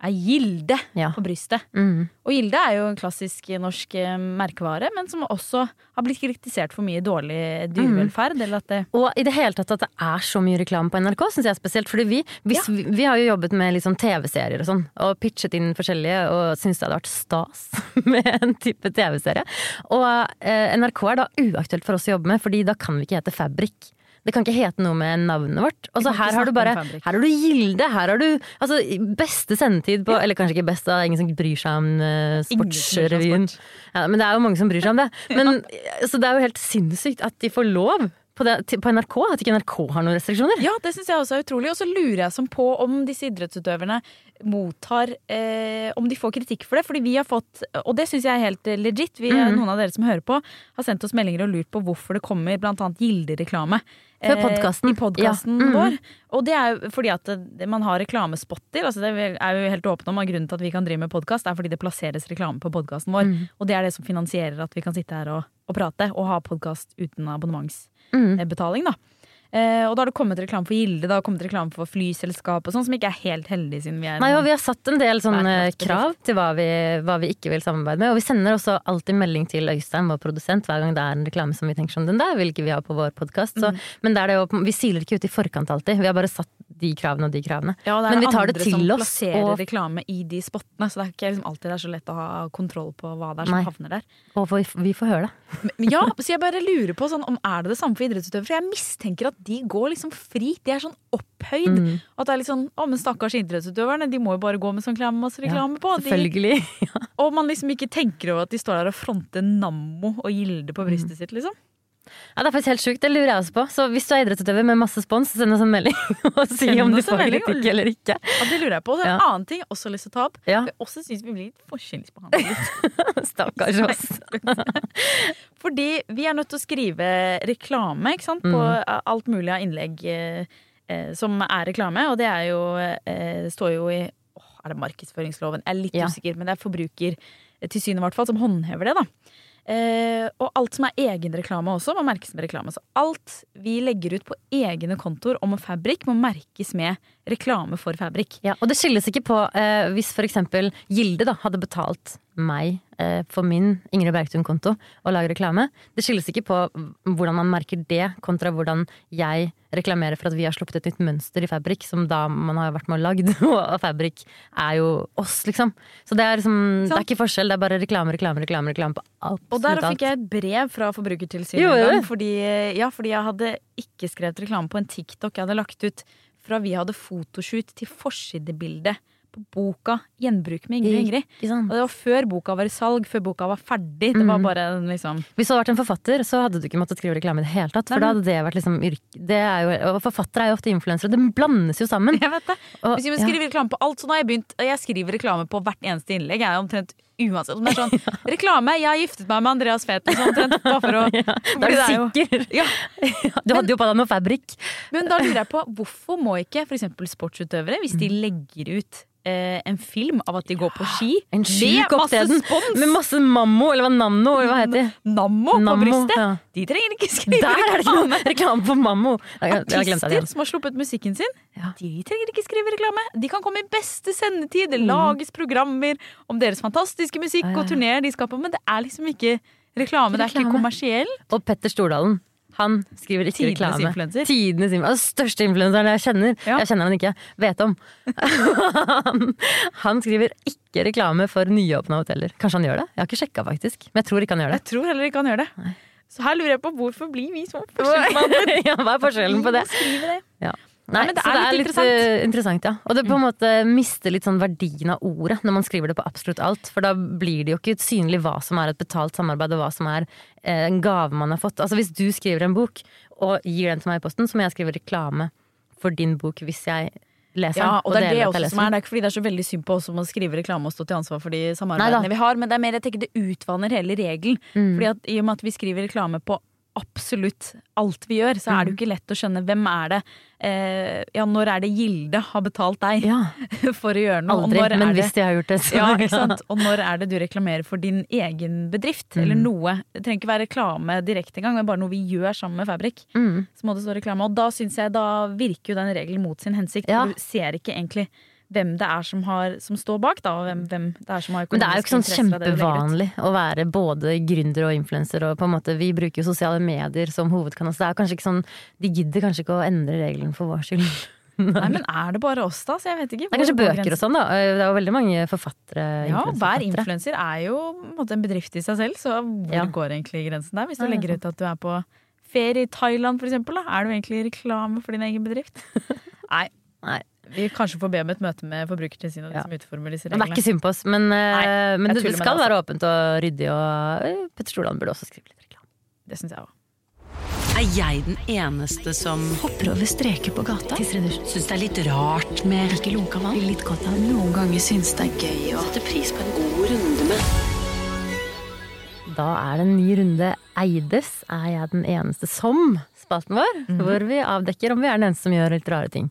er Gilde Ja. på brystet. Mm. Og Gilde er jo en klassisk norsk eh, merkevare, men som også har blitt kritisert for mye dårlig dyrevelferd. Det Og i det hele tatt at det er så mye reklame på NRK, syns jeg er spesielt. Fordi vi, ja. vi, vi har jo jobbet med liksom TV-serier og sånn, og pitchet inn forskjellige, og syns det hadde vært stas med en type TV-serie. Og eh, NRK er da uaktuelt for oss å jobbe med, fordi da kan vi ikke hete Fabrik. Det kan ikke hete noe med navnet vårt. Og så Vi kan ikke her har du bare. Her har du Gilde, her har du altså, beste sendetid på Eller kanskje ikke best, da, ingen som bryr seg om uh, Sportsrevyen. sport. Ja, men det er jo mange som bryr seg om det. Men, Så det er jo helt sinnssykt at de får lov på, det, på NRK, at ikke NRK har noen restriksjoner. Ja, det syns jeg også er utrolig. Og så lurer jeg som på om disse idrettsutøverne mottar eh, Om de får kritikk for det. Fordi vi har fått, og det syns jeg er helt eh, legit, vi, Mhm. noen av dere som hører på, har sendt oss meldinger og lurt på hvorfor det kommer blant annet Gilde-reklame Før podkasten. podcasten. I podkasten Ja. Mhm. vår. Og det er jo fordi at man har reklamespotter. Altså det er jo helt åpne om at Grunnen til at vi kan drive med podkast, er fordi det plasseres reklame på podkasten vår. Mm. Og det er det som finansierer at vi kan sitte her og, og prate og ha podkast uten Mm. abonnementsbetaling. da. Eh, og da har det kommet reklame for Gilde, det har kommet reklame for flyselskap og sånn, som ikke er helt heldig siden vi er Nei, og vi har satt en del sånne krav til hva vi, hva vi ikke vil samarbeide med. Og vi sender også alltid melding til Øystein, vår produsent, hver gang det er en reklame som vi tenker sånn, den der vil ikke vi ha på vår podkast. Mm. Men det er det jo, vi siler ikke ut i forkant alltid. Vi har bare satt de kravene og de kravene. Ja, det er Men vi tar det andre til som oss, plasserer og- reklame i de spottene, så det er ikke liksom alltid det er så lett å ha kontroll på hva det er som Nei. havner der. Og vi, vi får høre det. Ja, så jeg bare lurer på sånn, om er det det samme for idrettsutøvere. For jeg mistenker at de går liksom fri. De er sånn opphøyd. Mm. At det er litt sånn Å, men stakkars idrettsutøverne, de må jo bare gå med sånn reklame på. De, Selvfølgelig. og man liksom ikke tenker over at de står der og fronter Nammo og Gilde på Mm. brystet sitt, liksom. Ja, det er faktisk helt sjukt. Det lurer jeg også på. Så hvis du er idrettsutøver med masse spons, send oss en melding og si Send om du får kritikk eller ikke. Ja, det lurer jeg på. Og så en Ja. annen ting jeg også har lyst til å ta opp. Ja. Jeg også syns vi blir litt forskjellsbehandlet. Stakkars oss. Fordi vi er nødt til å skrive reklame ikke sant? på Mm. alt mulig av innlegg eh, eh, som er reklame. Og det er jo eh, står jo i åh, Er det markedsføringsloven? Jeg er litt Ja. usikker, men det er forbruker i hvert fall som håndhever det. da Eh, og alt som er egenreklame også, må merkes med reklame. Så alt vi legger ut på egne kontoer om fabrikk, må merkes med reklame for Fabrik. Ja, og det skilles ikke på eh, hvis for eksempel Gilde da, hadde betalt meg eh, for min Ingrid Bergtun-konto å lage reklame. Det skilles ikke på hvordan man merker det, kontra hvordan jeg reklamerer for at vi har sluppet et nytt mønster i Fabrik, som da man har vært med og lagd. Og Fabrik er jo oss, liksom. Så det er, liksom, det er ikke forskjell, det er bare reklame, reklame, reklame, reklame på alt. Og der fikk jeg et brev fra Forbrukertilsynet en gang. Fordi, ja, fordi jeg hadde ikke skrevet reklame på en TikTok jeg hadde lagt ut fra vi hadde fotoshoot til forsidebilde på boka 'Gjenbruk med Ingrid Ingrid'. Og det var før boka var i salg, før boka var ferdig. Det var Mhm. bare liksom Hvis du hadde vært en forfatter, så hadde du ikke måttet skrive reklame i det hele tatt. For Nei, da hadde det vært liksom yrke... Det er jo, og forfattere er jo ofte influensere. Det blandes jo sammen. Jeg vet det. Og- Hvis vi skriver ja. reklame på alt, så nå har jeg begynt Jeg skriver reklame på hvert eneste innlegg. Jeg er omtrent uansett. Om det er sånn reklame, jeg har giftet meg med Andreas Feten, sånn omtrent. Bare for å Ja, da er du jo- sikker. Ja, Du hadde jo på deg noe fabrikk. Men da lurer jeg på, hvorfor må ikke f.eks. sportsutøvere, hvis de Mm. legger ut eh, en film av at de går på ski En sjuk opptreden med masse mammo, eller hva nammo, eller hva heter det? Nammo på brystet, ja. De trenger ikke skrive Der er det ikke noe reklame for mammo! Artister som har sluppet musikken sin, Ja. de trenger ikke skrive reklame. De kan komme i beste sendetid, det Mm. lages programmer om deres fantastiske musikk Ja, ja, og turneer de skal på, men det er liksom ikke reklame. Det er ikke Reklame. kommersiell. Og Petter Stordalen. Han skriver ikke Tidenes reklame. influencer. Tidenes influenser. Altså, største influenseren jeg kjenner. Ja. Jeg kjenner han ikke, vet om. han, han skriver ikke reklame for nyåpna hoteller. Kanskje han gjør det? Jeg har ikke sjekka, faktisk. Men jeg tror ikke han gjør det. Jeg tror heller ikke han gjør det. Så her lurer jeg på hvorfor blir vi så forskjellsbehandlet? ja, hva er forskjellen på det? Det. Ja. Nei, men det så er det er litt interessant. Mm. eh, interessant, ja. Og det på en måte mister litt sånn verdien av ordet når man skriver det på absolutt alt. For da blir det jo ikke synlig hva som er et betalt samarbeid, og hva som er eh, en gave man har fått. Altså Hvis du skriver en bok og gir den til meg i posten, så må jeg skrive reklame for din bok hvis jeg leser den. Ja, og det er det også som er. Det er ikke fordi det er så veldig synd på oss som å skrive reklame og stå til ansvar for de Neida. samarbeidene vi har, men det er mer jeg tenker det utvanner hele regelen. Mm. Fordi at I og med at vi skriver reklame på absolutt alt vi gjør, så er Mm. det jo ikke lett å skjønne hvem er det eh, Ja, når er det Gilde har betalt deg Ja, for å gjøre noe? aldri. Men det- hvis de har gjort det, så ja, ikke sant? Og når er det du reklamerer for din egen bedrift? Eller Mm. noe. Det trenger ikke være reklame direkte engang, men bare noe vi gjør sammen med Fabrik. Mm. Så må det stå reklame. Og da syns jeg da virker jo den regelen mot sin hensikt. Ja. Du ser ikke egentlig hvem det er som, har, som står bak, da, og hvem, hvem det er som har Men det er jo ikke sånn kjempevanlig å være både gründer og influenser. Og på en måte, vi bruker jo sosiale medier som hovedkanal, så det er kanskje ikke sånn De gidder kanskje ikke å endre reglene for vår skyld. Nei, men er det bare oss, da? Så jeg vet ikke. Det er kanskje bøker og sånn, da. Det er jo veldig mange forfattere. Ja, hver influenser er jo en, måte, en bedrift i seg selv, så hvor Ja. går egentlig grensen der? Hvis du er legger ut at du er på ferie i Thailand, for eksempel, da. Er du egentlig reklame for din egen bedrift? Nei. Nei. Vi kanskje får be om et møte med Forbrukertilsynet Ja. som utformer disse Men det er reglene. ikke synd på oss. Men, eh, Nei, men det, det skal det, være åpent og ryddig, og eh, Petter Stordalen burde også skrive litt reklame. Det syns jeg òg. Er jeg den eneste som hopper over streker på gata? Syns det er litt rart med ikke lunka vann? Litt godt av Noen ganger syns det er gøy å sette pris på en god runde med Da er det en ny runde Eides. Er jeg den eneste som? Spalten vår. Hvor vi avdekker om vi er den eneste som gjør litt rare ting.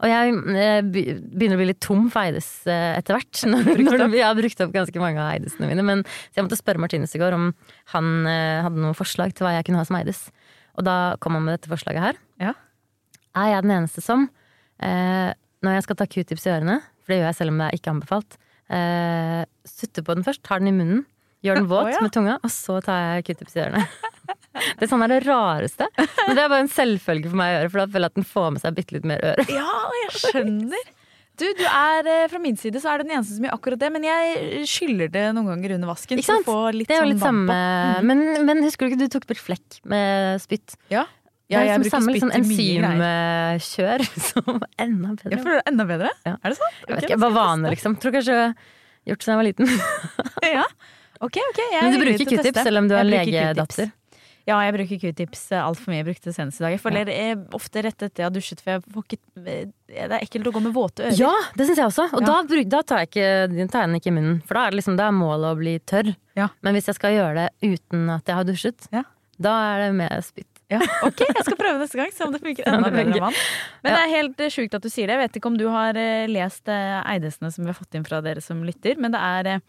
Og jeg eh, begynner å bli litt tom for Eides eh, etter hvert. Når, når vi har brukt opp ganske mange av Eidesene mine. Men, så jeg måtte spørre Martinus i går om han eh, hadde noen forslag til hva jeg kunne ha som Eides. Og da kom han med dette forslaget her. Ja. Er jeg den eneste som, når jeg skal ta q-tips i ørene, for det gjør jeg selv om det er ikke anbefalt, sutter på den først, tar den i munnen, gjør den våt oh, ja. med tunga, og så tar jeg q-tips i ørene. Det er sånn er det rareste. Men det er bare en selvfølge for meg å gjøre, for da føler jeg at den får med seg bitte litt mer øre. Ja, jeg skjønner. Du, du er, eh, Fra min side så er du den eneste som gjør akkurat det, men jeg skyller det noen ganger under vasken. Ikke sant? Det er jo sånn litt samme på. men, men husker du ikke du tok bort flekk med spytt? Ja. Det er jeg liksom samme greier. enzymkjør som enda bedre. Jeg føler det enda bedre. Ja. Er det sant? Jeg vet ikke, bare vane, liksom. Tror kanskje jeg har gjort siden jeg var liten. Ja. Ok, ok. Jeg Men du bruker q-tips selv om du er legedatter? Ja, jeg bruker q-tips altfor mye. Jeg brukte det senest i dag. Jeg føler ja. ofte rett etter jeg har dusjet, for jeg får ikke Det er ekkelt å gå med våte ører. Ja, det syns jeg også. Og Ja. da, da tar jeg ikke tar jeg den ikke i munnen. For da er det liksom, da er målet å bli tørr. Ja. Men hvis jeg skal gjøre det uten at jeg har dusjet, Ja. da er det med spytt. Ja, ok, jeg skal prøve neste gang, se om det funker enda bedre enn vann. Men det er helt eh, sjukt at du sier det. Jeg vet ikke om du har eh, lest eh, Eidesene som vi har fått inn fra dere som lytter, men det er eh,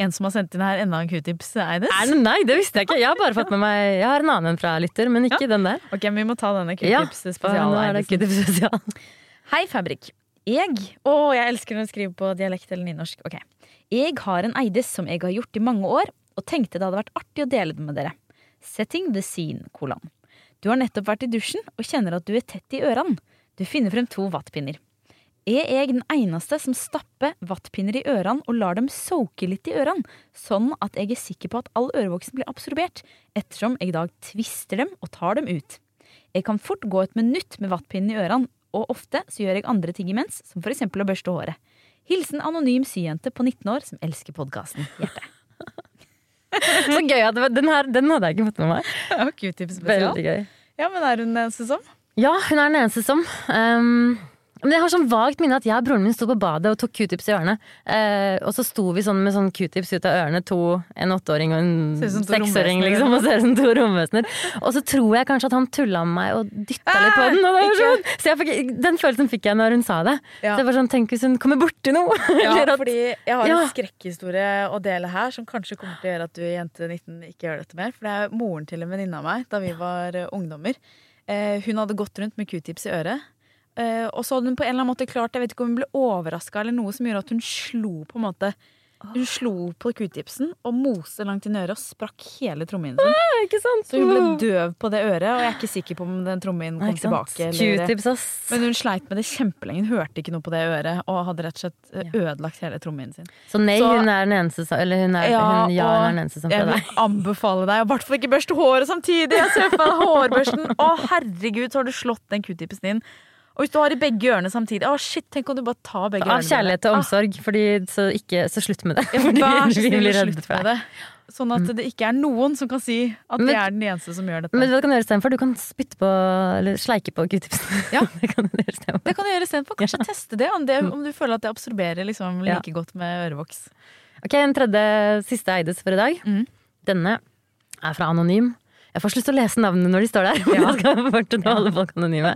en som har sendt inn her enda en q-tips, Eides. Nei, det visste jeg ikke. Jeg har bare fått med meg Jeg har en annen en fra lytter, men ikke den der. Ok, men vi må ta denne q-tips-spesialen. q-tips spesial. Hei, Fabrik. Jeg Å, jeg elsker når du skriver på dialekt eller nynorsk. Ok. Jeg har en Eides som jeg har gjort i mange år, og tenkte det hadde vært artig å dele det med dere. Setting the scene, kolon. Du har nettopp vært i dusjen og kjenner at du er tett i ørene. Du finner frem to vattpinner. Er jeg den eneste som stapper vattpinner i ørene og lar dem soake litt i ørene, sånn at jeg er sikker på at all ørevoksen blir absorbert, ettersom jeg i dag tvister dem og tar dem ut? Jeg kan fort gå et minutt med vattpinnen i ørene, og ofte så gjør jeg andre ting imens, som for eksempel å børste håret. Hilsen anonym syjente på 19 år som elsker podkasten. Hjerte. Så gøy at den her den hadde jeg ikke fått med meg. Ja, Q-tips spesial. Veldig gøy. Ja, men er hun den eneste som? Ja, hun er den eneste som. Um, men jeg har sånn vagt minne at jeg og broren min sto på badet og tok q-tips i ørene. Eh, og så sto vi sånn med sånn q-tips ut av ørene, to, en åtteåring og en seksåring, liksom. Og ser ut som to romvesener. Og så tror jeg kanskje at han tulla med meg og dytta litt på den. Var sånn. Så fikk, den følelsen fikk jeg når hun sa det. Ja. Så jeg var sånn, tenk hvis hun kommer borti noe! ja, at- fordi jeg har Ja. en skrekkhistorie å dele her som kanskje kommer til å gjøre at du jente 19 ikke gjør dette mer. For det er moren til en venninne av meg da vi var eh, ungdommer. Eh, hun hadde gått rundt med q-tips i øret. Eh, og så hadde hun på en eller annen måte klart Jeg vet ikke om hun ble overraska eller noe som gjorde at hun slo på en måte Hun slo på q-tipsen og moste langt inn i øret og sprakk hele trommehinnen sin. sant? Så hun ble døv på det øret, og jeg er ikke sikker på om den trommehinnen kom tilbake. Eller, men hun sleit med det kjempelenge. Hun hørte ikke noe på det øret og hadde rett og slett eh, ødelagt hele trommehinnen sin. Så nei, Så- hun er den eneste som Eller hun er, Ja, hun, ja, hun er den eneste som Jeg vil anbefale deg å i hvert fall ikke børste håret samtidig. Jeg ser for meg hårbørsten. Å, herregud, så har du slått den q-tipsen din. Og hvis du har i begge ørene samtidig Å, shit, tenk om du bare tar begge Av ørene. kjærlighet og Ah, omsorg, fordi, så, ikke, så slutt med det. ja, Vær så vi snill slutt med det. Sånn at det ikke er noen som kan si at Men- det er den eneste som gjør dette. Men hva hva du kan gjøre istedenfor? Du kan spytte på, eller sleike på q-tipsen. Ja. det kan du gjøre istedenfor. Det kan du gjøre istedenfor. Kanskje teste det om, det om du føler at det absorberer liksom Ja. like godt med ørevoks. Ok, En tredje siste Eides for i dag. Mm. Denne er fra Anonym. Jeg får så lyst til å lese navnene når de står der. Men Ja. jeg skal fortsette å holde folk anonyme.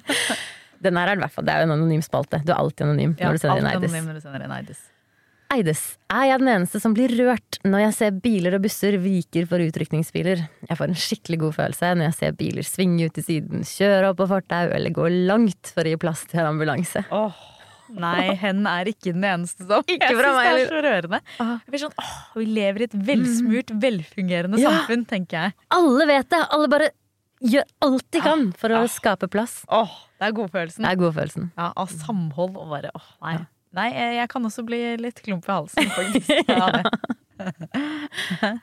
Den her er i hvert fall, Det er jo en anonym spalte. Du er alltid anonym Ja, når du sender inn Eides. anonym når du sender inn Eides. Eides. Er jeg den eneste som blir rørt når jeg ser biler og busser viker for utrykningsbiler? Jeg får en skikkelig god følelse når jeg ser biler svinge ut til siden, kjøre opp på fortau eller gå langt for å gi plass til en ambulanse. Oh, Nei, hen er ikke den eneste som. Ikke jeg fra syns meg, det er så rørende. Ah. Jeg blir sånn, åh, vi lever i et velsmurt, velfungerende Ja. samfunn, tenker jeg. Alle vet det! Alle bare gjør alt de kan for å Ah. skape plass. Åh, det er godfølelsen. Det er godfølelsen. Ja, av samhold og bare åh, nei. Nei, jeg, kan også bli litt klump i halsen, faktisk. Ja, det.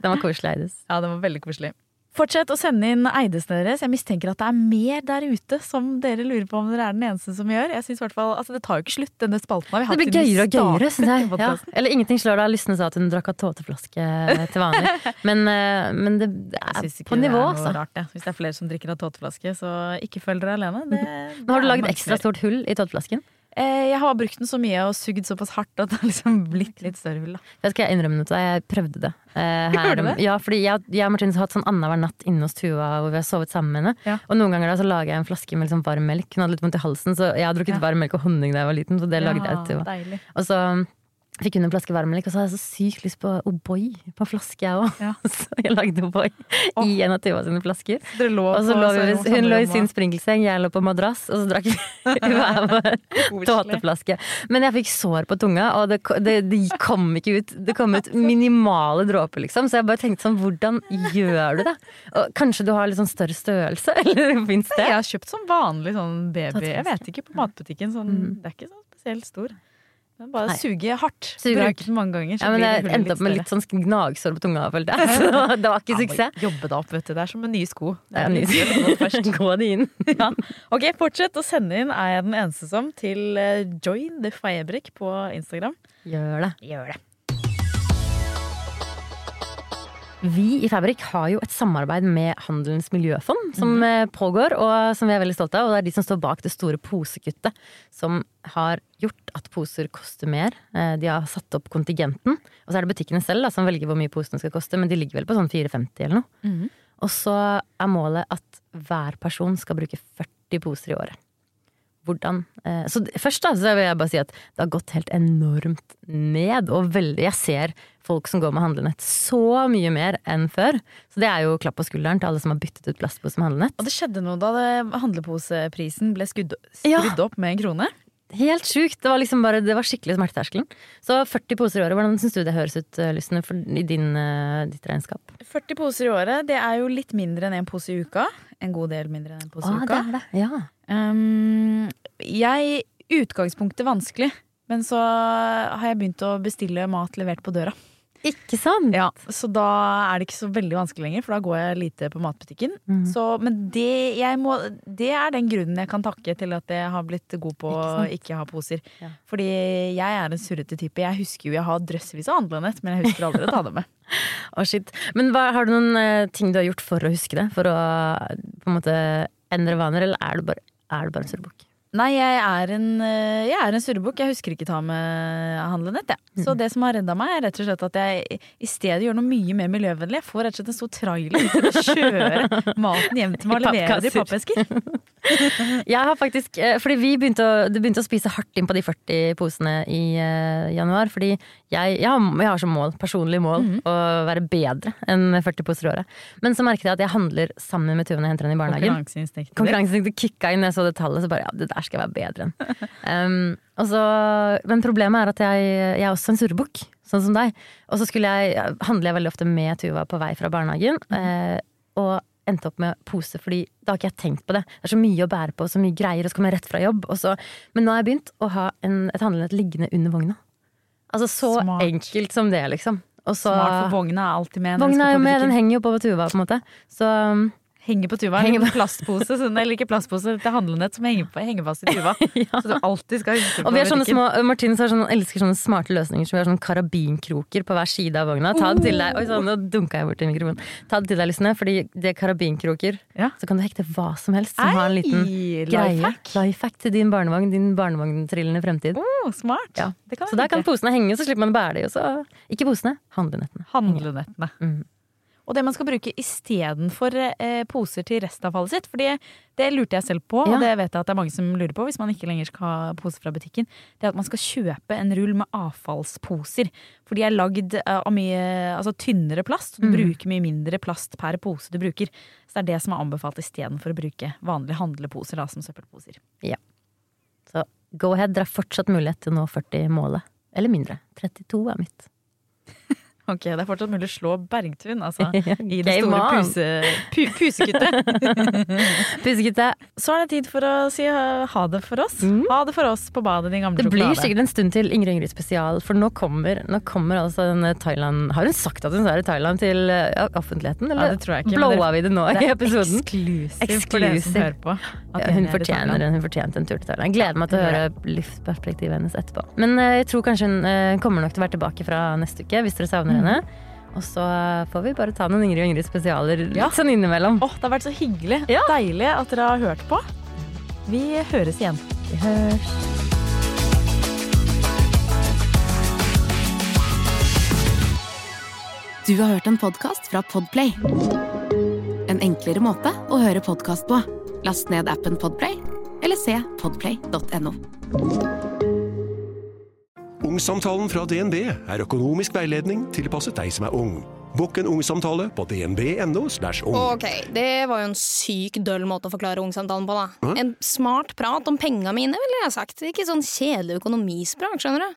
Den var koselig, Eides. ja, det var veldig koselig. Fortsett å sende inn eidesene deres. Jeg mistenker at det er mer der ute som dere lurer på om dere er den eneste som gjør. Jeg synes i hvert fall, altså Det tar jo ikke slutt, denne spalten vi Det blir gøyere og gøyere, syns jeg. Ja. Eller ingenting slår da Lysne sa at hun drakk av tåteflaske til vanlig. Men, eh, men det er på nivå, altså. Ja. Hvis det er flere som drikker av tåteflaske, så ikke følg dere alene. Det, Men har du lagd ekstra stort hull i tåteflasken? Eh, jeg har brukt den så mye og sugd såpass hardt at det har liksom blitt litt større hull. da. Jeg skal innrømme noe til deg, jeg prøvde det. Eh, du det? Ja, fordi jeg, jeg og Martine har hatt sånn annenhver natt inne hos Tuva hvor vi har sovet sammen med henne. Ja. Og noen ganger da så lager jeg en flaske med liksom varm melk. Hun hadde litt vondt i halsen, så jeg har drukket Ja. varm melk og honning da jeg var liten, så det lagde jeg til Tuva. Og så fikk hun en flaske varmmelk, og så hadde jeg så sykt lyst på O'boy på flaske, jeg òg. Ja. Så jeg lagde O'boy Åh. i en av Tuva sine flasker. Lå Og så lå vi, Sørlands hun lå i sin sprinkelseng, jeg lå på madrass, og så drakk vi hver vår tåteflaske. Men jeg fikk sår på tunga, og det, det, det kom ikke ut. Det kom ut minimale dråper, liksom. Så jeg bare tenkte sånn, hvordan gjør du det? Og kanskje du har litt sånn større størrelse, eller fins det? Jeg har kjøpt sånn vanlig sånn baby Jeg vet ikke, på matbutikken. Sånn, Det er ikke så spesielt stor. Men bare Nei. suge hardt. Suge hardt. Den mange ganger. Så Ja, men blir det jeg endte opp med litt sånn gnagsår på tunga, følte jeg. Så det var ikke Ja, suksess. Jobbe deg opp, vet du. Det er som med nye sko. Det Ja, er litt ny- sko først. Gå de inn. Ja. Ok, fortsett å sende inn Er jeg den eneste som til eh, Join the Firebrick på Instagram. Gjør det. Gjør det. Vi i Fabrik har jo et samarbeid med Handelens miljøfond som eh, pågår, og som vi er veldig stolte av. Og det er de som står bak det store posekuttet, som har gjort at poser koster mer. Eh, De har satt opp kontingenten, og så er det butikkene selv da, som velger hvor mye posene skal koste, men de ligger vel på sånn 4,50 eller noe. Mm. Og så er målet at hver person skal bruke 40 poser i året. Hvordan eh, Så først da, så vil jeg bare si at det har gått helt enormt ned, og veldig Jeg ser folk som går med handlenett så mye mer enn før. Så det er jo klapp på skulderen til alle som har byttet ut plastpose med handlenett. Og det skjedde noe da handleposeprisen ble skrudd Ja. opp med en krone. Helt sjukt. Det var liksom bare, det var skikkelig smerteterskelen. Så 40 poser i året, hvordan syns du det høres ut, eh, Lysne, i din, eh, ditt regnskap? 40 poser i året, det er jo litt mindre enn en pose i uka. En god del mindre enn en pose i uka. det er det. Ja. Um, jeg Utgangspunktet vanskelig, men så har jeg begynt å bestille mat levert på døra. Ikke sant? Ja, Så da er det ikke så veldig vanskelig lenger, for da går jeg lite på matbutikken. Mm. Så, men det, må, det er den grunnen jeg kan takke til at jeg har blitt god på å Ikke ha poser. Ja. Fordi jeg er en surrete type. Jeg husker jo jeg har drøssevis av handlenett, men jeg husker aldri å ta det med. oh, shit. Men hva, har du noen uh, ting du har gjort for å huske det? For å eh, på en måte endre vaner, eller er du bare, er du bare en surrebukk? Nei, jeg er en, eh, jeg er en surrebukk. Jeg husker ikke ta med handlenett. Mm. Så det som har redda meg, er rett og slett at jeg i stedet gjør noe mye mer miljøvennlig. Jeg får rett og slett en stor trailer å kjøre maten hjem til meg og I levere det i pappesker. Jeg har faktisk, eh, fordi vi begynte å, det begynte å spise hardt inn på de 40 posene i uh, januar. Fordi jeg, jeg, har, jeg har som mål, personlig mål, Mhm. å være bedre enn 40 poser i året. Men så merket jeg at jeg handler sammen med tuvene når jeg henter henne i barnehagen. Konkurranseinstinktet. Kicka inn da jeg så det tallet, så bare ja, det der skal jeg være bedre enn. Um, og så, men problemet er at jeg, jeg er også en surrebukk, sånn som deg. Og så jeg, handler jeg veldig ofte med Tuva på vei fra barnehagen. eh, og endte opp med pose, fordi da har ikke jeg tenkt på det. Det er så mye å bære på, så mye greier, og så kommer jeg rett fra jobb. Så, men nå har jeg begynt å ha en, et handlenett liggende under vogna. Altså så Smart. enkelt som det, liksom. Og så, Smart, for vogna er alltid med. Vogna er jo med, den henger jo på Tuva, på en måte. Så um, Henger på tuva. Henger på plastpose, sånn, eller ikke plastpose, det er handlenett som henger, på, henger fast i tuva. Så du alltid skal huske på Og vi har sånne små, Martin har sånne, elsker sånne smarte løsninger som vi har sånne karabinkroker på hver side av vogna. Ta det til deg. Oi, sånn, nå dunka jeg bort i mikrofonen. Ta det til deg, Lysne, fordi det er karabinkroker. Ja. Så kan du hekte hva som helst som har en liten greie. lifehack. Lifehack til din barnevogn, din barnevogntrillende fremtid. Oh, smart. Ja. Det kan Så der kan posene henge, så slipper man å bære de. Ikke posene, handlenettene. Handlenettene. Mm. Og det man skal bruke istedenfor eh, poser til restavfallet sitt. For det lurte jeg selv på, Ja. og det vet jeg at det er mange som lurer på hvis man ikke lenger skal ha poser fra butikken. Det er at man skal kjøpe en rull med avfallsposer. For de er lagd av mye altså tynnere plast. Du Mm. bruker mye mindre plast per pose du bruker. Så det er det som er anbefalt istedenfor å bruke vanlige handleposer da, som søppelposer. Så go ahead, dere har fortsatt mulighet til å nå 40-målet. Eller mindre. 32 er mitt. Ok, Det er fortsatt mulig å slå Bergtun, altså. I det store puse, pu, pusekuttet. pusekuttet. Så er det tid for å si ha ha det for oss. Mm. Ha det for oss på badet, din gamle Det blir sikkert en stund til Ingrid Ingrid spesial, for nå kommer, nå kommer altså denne Thailand Har hun sagt at hun er i Thailand til ja, offentligheten, Ja, eller det tror jeg ikke. blowa vi det nå det i episoden? eksklusivt for dere som hører på. Ja, hun er fortjener hun fortjente en tur til Thailand. Gleder meg til å høre livsperspektivet hennes etterpå. Men eh, jeg tror kanskje hun eh, kommer nok til å være tilbake fra neste uke, hvis dere savner senere. Og så får vi bare ta noen Ingrid og Ingrid spesialer ja. litt sånn innimellom. Åh, oh, Det har vært så hyggelig. Ja. Deilig at dere har hørt på. Vi høres igjen. Vi høres. Du har hørt en podkast fra Podplay. En enklere måte å høre podkast på. Last ned appen Podplay, eller se podplay.no. Ungsamtalen fra DNB er økonomisk veiledning tilpasset deg som er ung. Bokk en ungsamtale på dnb.no. ung. Ok, det var jo en syk døll måte å forklare ungsamtalen på, da. En smart prat om penga mine, ville jeg sagt. Ikke sånn kjedelig økonomisprat, skjønner du.